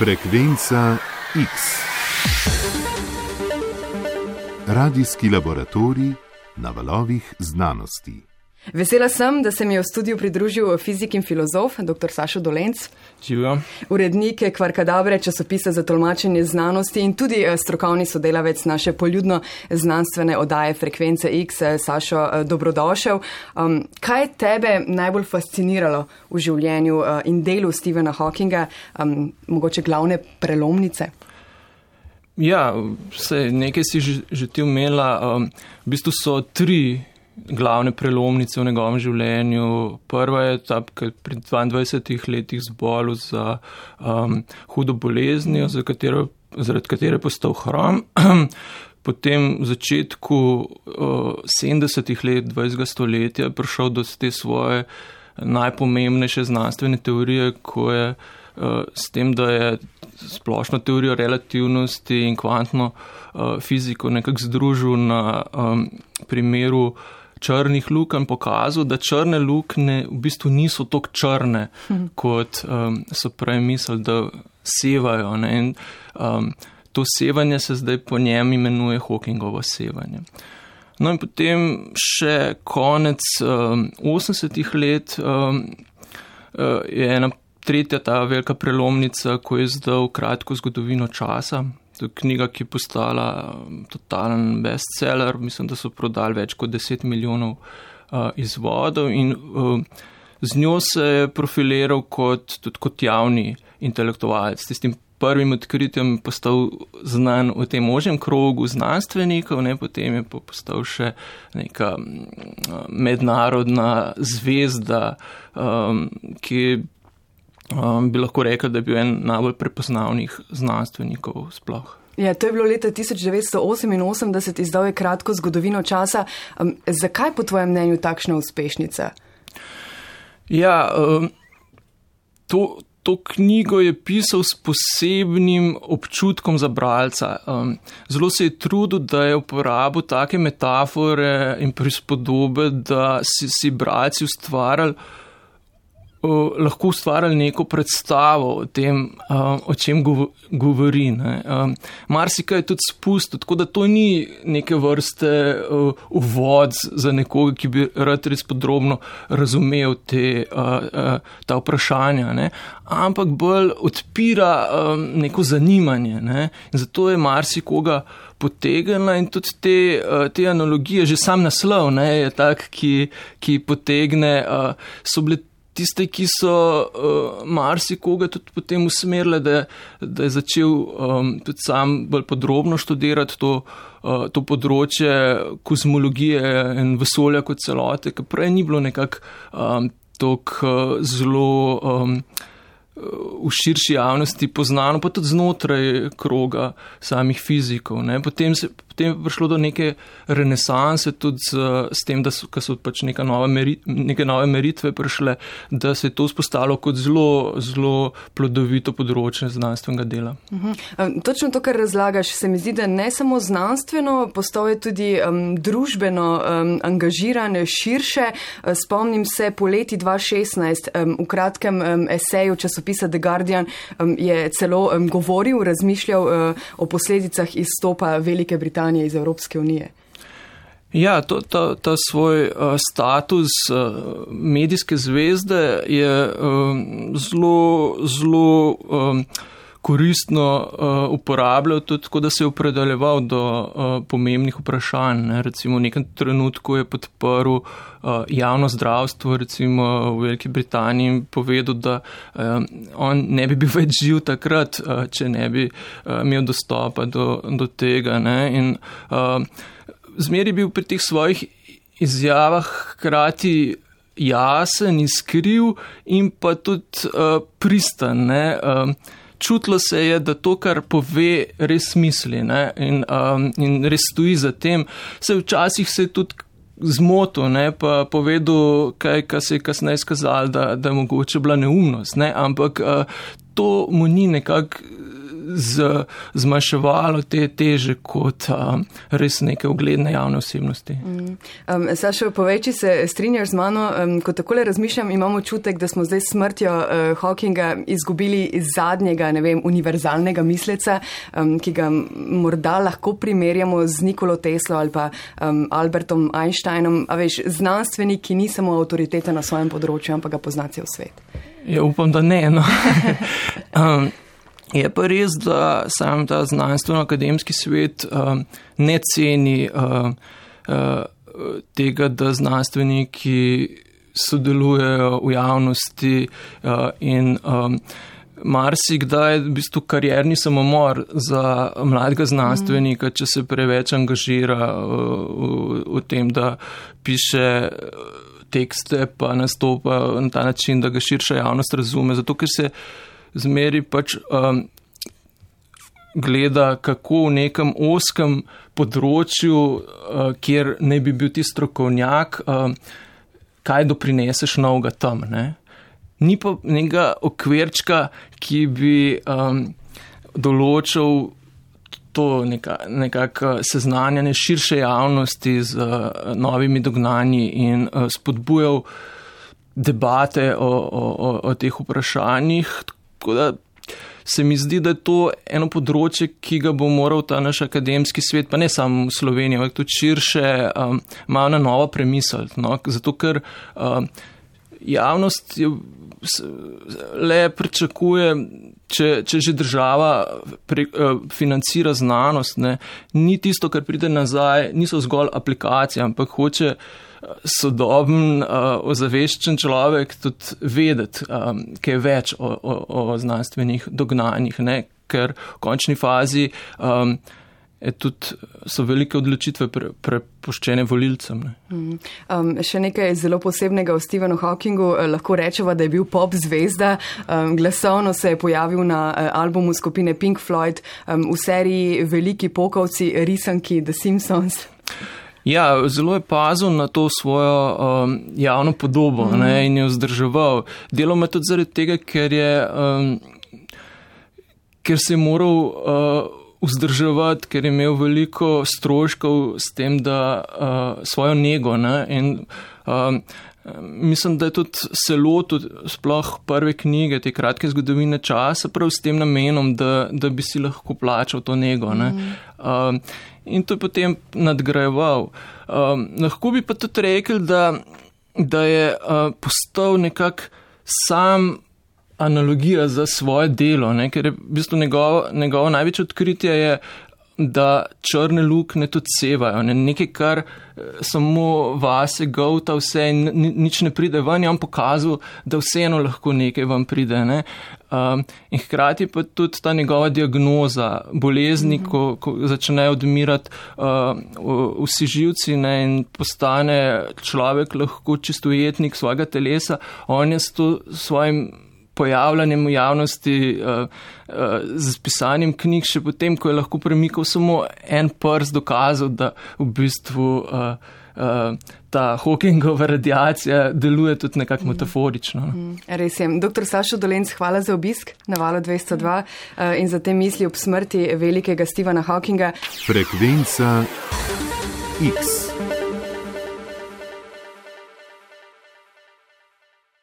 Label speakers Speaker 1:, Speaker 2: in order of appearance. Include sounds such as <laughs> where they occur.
Speaker 1: Frekvenca X. Radijski laboratorij na valovih znanosti.
Speaker 2: Vesela sem, da se mi je v studiu pridružil fizik in filozof dr. Sašo Dolenc.
Speaker 3: Živijo.
Speaker 2: Urednik Kvarkadabre, časopisa za tolmačenje znanosti in tudi eh, strokovni sodelavec naše poljudno znanstvene odaje Frekvence X. Eh, Sašo, eh, dobrodošel. Um, kaj je tebe najbolj fasciniralo v življenju uh, in delu Stephena Hawkinga, um, mogoče glavne prelomnice?
Speaker 3: Ja, vse, nekaj si že, že ti umela. Um, v bistvu so tri glavne prelomnice v njegovem življenju. Prva je ta, ki je pri 22 letih zbolel za um, hudo boleznijo, za katero, zaradi katere je postal hrom. <clears throat> Potem v začetku uh, 70-ih let 20. stoletja je prišel do te svoje najpomembnejše znanstvene teorije, ko je uh, s tem, da je splošno teorijo relativnosti in kvantno uh, fiziko nekako združil na um, primeru uh, črnih lukenj pokazal, da črne luknje v bistvu niso tako črne, mhm. kot um, so prej mislili, da sevajo. In, um, to sevanje se zdaj po njem imenuje Hawkingovo sevanje. No in potem še konec um, 80-ih let um, uh, je ena tretja ta velika prelomnica, ko je zdal kratko zgodovino časa, To je knjiga, ki je postala um, totalen bestseller. Mislim, da so prodali več kot 10 milijonov uh, izvodov in uh, z njo se je profiliral kot, tudi kot javni intelektualec. Tistim prvim odkritjem je postal znan v tem možem krogu znanstvenikov, ne, potem je postal še neka uh, mednarodna zvezda, um, ki je um, bi lahko rekel, da je bil en najbolj prepoznavnih znanstvenikov sploh.
Speaker 2: Ja, to je bilo leta 1988, izdal je kratko zgodovino časa. Um, zakaj po tvojem mnenju takšna uspešnica?
Speaker 3: Ja, um, to, to knjigo je pisal s posebnim občutkom za bralca. Um, zelo se je trudil, da je uporabil take metafore in prispodobe, da si, si bralci ustvarjali uh, lahko ustvarjali neko predstavo o tem, uh, o čem govori. Um, Marsika je tudi spust, tako da to ni neke vrste uh, uvod za nekoga, ki bi rad res podrobno razumel te, uh, uh, ta vprašanja, ne? ampak bolj odpira um, neko zanimanje. Ne? Zato je marsikoga. Potegnila in tudi te, te analogije, že sam naslov ne, je tak, ki, ki potegne, so bile tiste, ki so uh, marsikoga tudi potem usmerile, da, da je začel um, tudi sam bolj podrobno študirati to, uh, to področje kozmologije in vesolja kot celote, ker prej ni bilo nekako um, tako uh, zelo. Um, v širši javnosti poznano, pa tudi znotraj kroga samih fizikov. Potem, se, potem prišlo do neke renesanse tudi z, s tem, da so, so pač neke nove, meri, neke nove meritve prišle, da se je to vzpostavilo kot zelo, zelo plodovito področje znanstvenega dela.
Speaker 2: Mhm. Točno to, kar razlagaš, se mi zdi, da ne samo znanstveno, postal je tudi um, družbeno um, angažiran širše. Spomnim se po leti 2016 um, v kratkem um, eseju časopisa The Guardian um, je celo um, govoril, razmišljal uh, o posledicah izstopa Velike Britanije iz Evropske unije.
Speaker 3: Ja, to, ta, ta svoj uh, status uh, medijske zvezde je um, zelo, zelo um, koristno uh, uporabljal, tudi tako, da se je opredeljeval do uh, pomembnih vprašanj. Ne. Recimo v nekem trenutku je podprl uh, javno zdravstvo, recimo v Veliki Britaniji, povedal, da uh, on ne bi bil <laughs> več živ takrat, uh, če ne bi uh, imel dostopa do, do tega. Ne. In uh, zmeri bil pri teh svojih izjavah hkrati. Jasen, iskriv in pa tudi uh, pristan. Uh, čutilo se je, da to, kar pove, res misli ne? in, um, in res stoji za tem. Se včasih se je tudi zmotil, ne? pa povedal, kaj, kaj se je kasneje skazal, da, da je mogoče bila neumnost, ne? ampak uh, to mu ni nekako z, zmanjševalo te teže kot um, res neke ugledne javne osebnosti. Mm.
Speaker 2: Um, Sašo, povej, če se strinjaš z mano, um, ko takole razmišljam, imamo čutek, da smo zdaj smrtjo uh, Hawkinga izgubili zadnjega, ne vem, univerzalnega misleca, um, ki ga morda lahko primerjamo z Nikolo Teslo ali pa um, Albertom Einsteinom, a veš, znanstvenik, ki ni samo avtoriteta na svojem področju, ampak ga pozna cel svet.
Speaker 3: Ja, upam, da ne. No. <laughs> um, je pa res, da sam ta znanstveno-akademski svet um, ne ceni um, uh, tega, da znanstveniki sodelujejo v javnosti uh, in um, marsikdaj je v bistvu karjerni samomor za mladega znanstvenika, če se preveč angažira uh, v, v tem, da piše. Uh, tekste, pa nastopa na ta način, da ga širša javnost razume. Zato, ker se zmeri pač um, gleda, kako v nekem oskem področju, uh, kjer ne bi bil ti strokovnjak, um, kaj doprineseš novega tam. Ne? Ni pa nekega okvirčka, ki bi um, določil to nekako seznanjanje širše javnosti z uh, novimi dognanji in uh, spodbujal debate o, o, o teh vprašanjih. Tako da se mi zdi, da je to eno področje, ki ga bo moral ta naš akademski svet, pa ne samo v Sloveniji, ampak tudi širše, um, malo na novo premisliti. No? Zato, ker um, javnost je le pričakuje, če, če že država pre, uh, financira znanost, ne, ni tisto, kar pride nazaj, niso zgolj aplikacije, ampak hoče uh, sodoben, uh, ozaveščen človek tudi vedeti, um, kaj več o, o, o znanstvenih dognanjih, ne, ker v končni fazi um, tudi so velike odločitve pre, prepuščene volilcem. Ne.
Speaker 2: Um, še nekaj zelo posebnega o Stephenu Hawkingu. Eh, lahko rečemo, da je bil pop zvezda. Um, glasovno se je pojavil na uh, albumu skupine Pink Floyd um, v seriji Veliki pokovci, risanki The Simpsons.
Speaker 3: Ja, zelo je pazil na to svojo um, javno podobo mm. ne, in jo vzdrževal. Deloma tudi zaradi tega, ker, je, um, ker se je moral. Uh, vzdrževati, ker je imel veliko stroškov s tem, da uh, svojo nego. Ne, in, um, Mislim, da je tudi selo, tudi sploh prve knjige, te kratke zgodovine časa, prav s tem namenom, da, da bi si lahko plačal to nego. Mm. Um, in to je potem nadgrajeval. Um, lahko bi pa tudi rekel, da, da je uh, postal nekak sam analogija za svoje delo, ne? ker je v bistvu njegovo, največje odkritje je, da črne luknje tudi sevajo, ne? nekaj, kar eh, samo vase govta vse in nič ne pride ven, je on pokazal, da vseeno lahko nekaj vam pride. Ne? Um, in hkrati pa tudi ta njegova diagnoza bolezni, mm -hmm. ko, ko začnejo odmirati uh, vsi živci ne, in postane človek lahko čistojetnik svojega telesa, on je s to svojim pojavljanjem v javnosti, uh, uh, z pisanjem knjig, še potem, ko je lahko premikal samo en prst, dokazal, da v bistvu uh, uh, ta Hawkingova radiacija deluje tudi nekako mm. metaforično. Mm.
Speaker 2: Res je. Dr. Sašo Dolenc, hvala za obisk na valu 202 uh, in za te misli ob smrti velikega Stevena Hawkinga.
Speaker 1: Frekvenca X.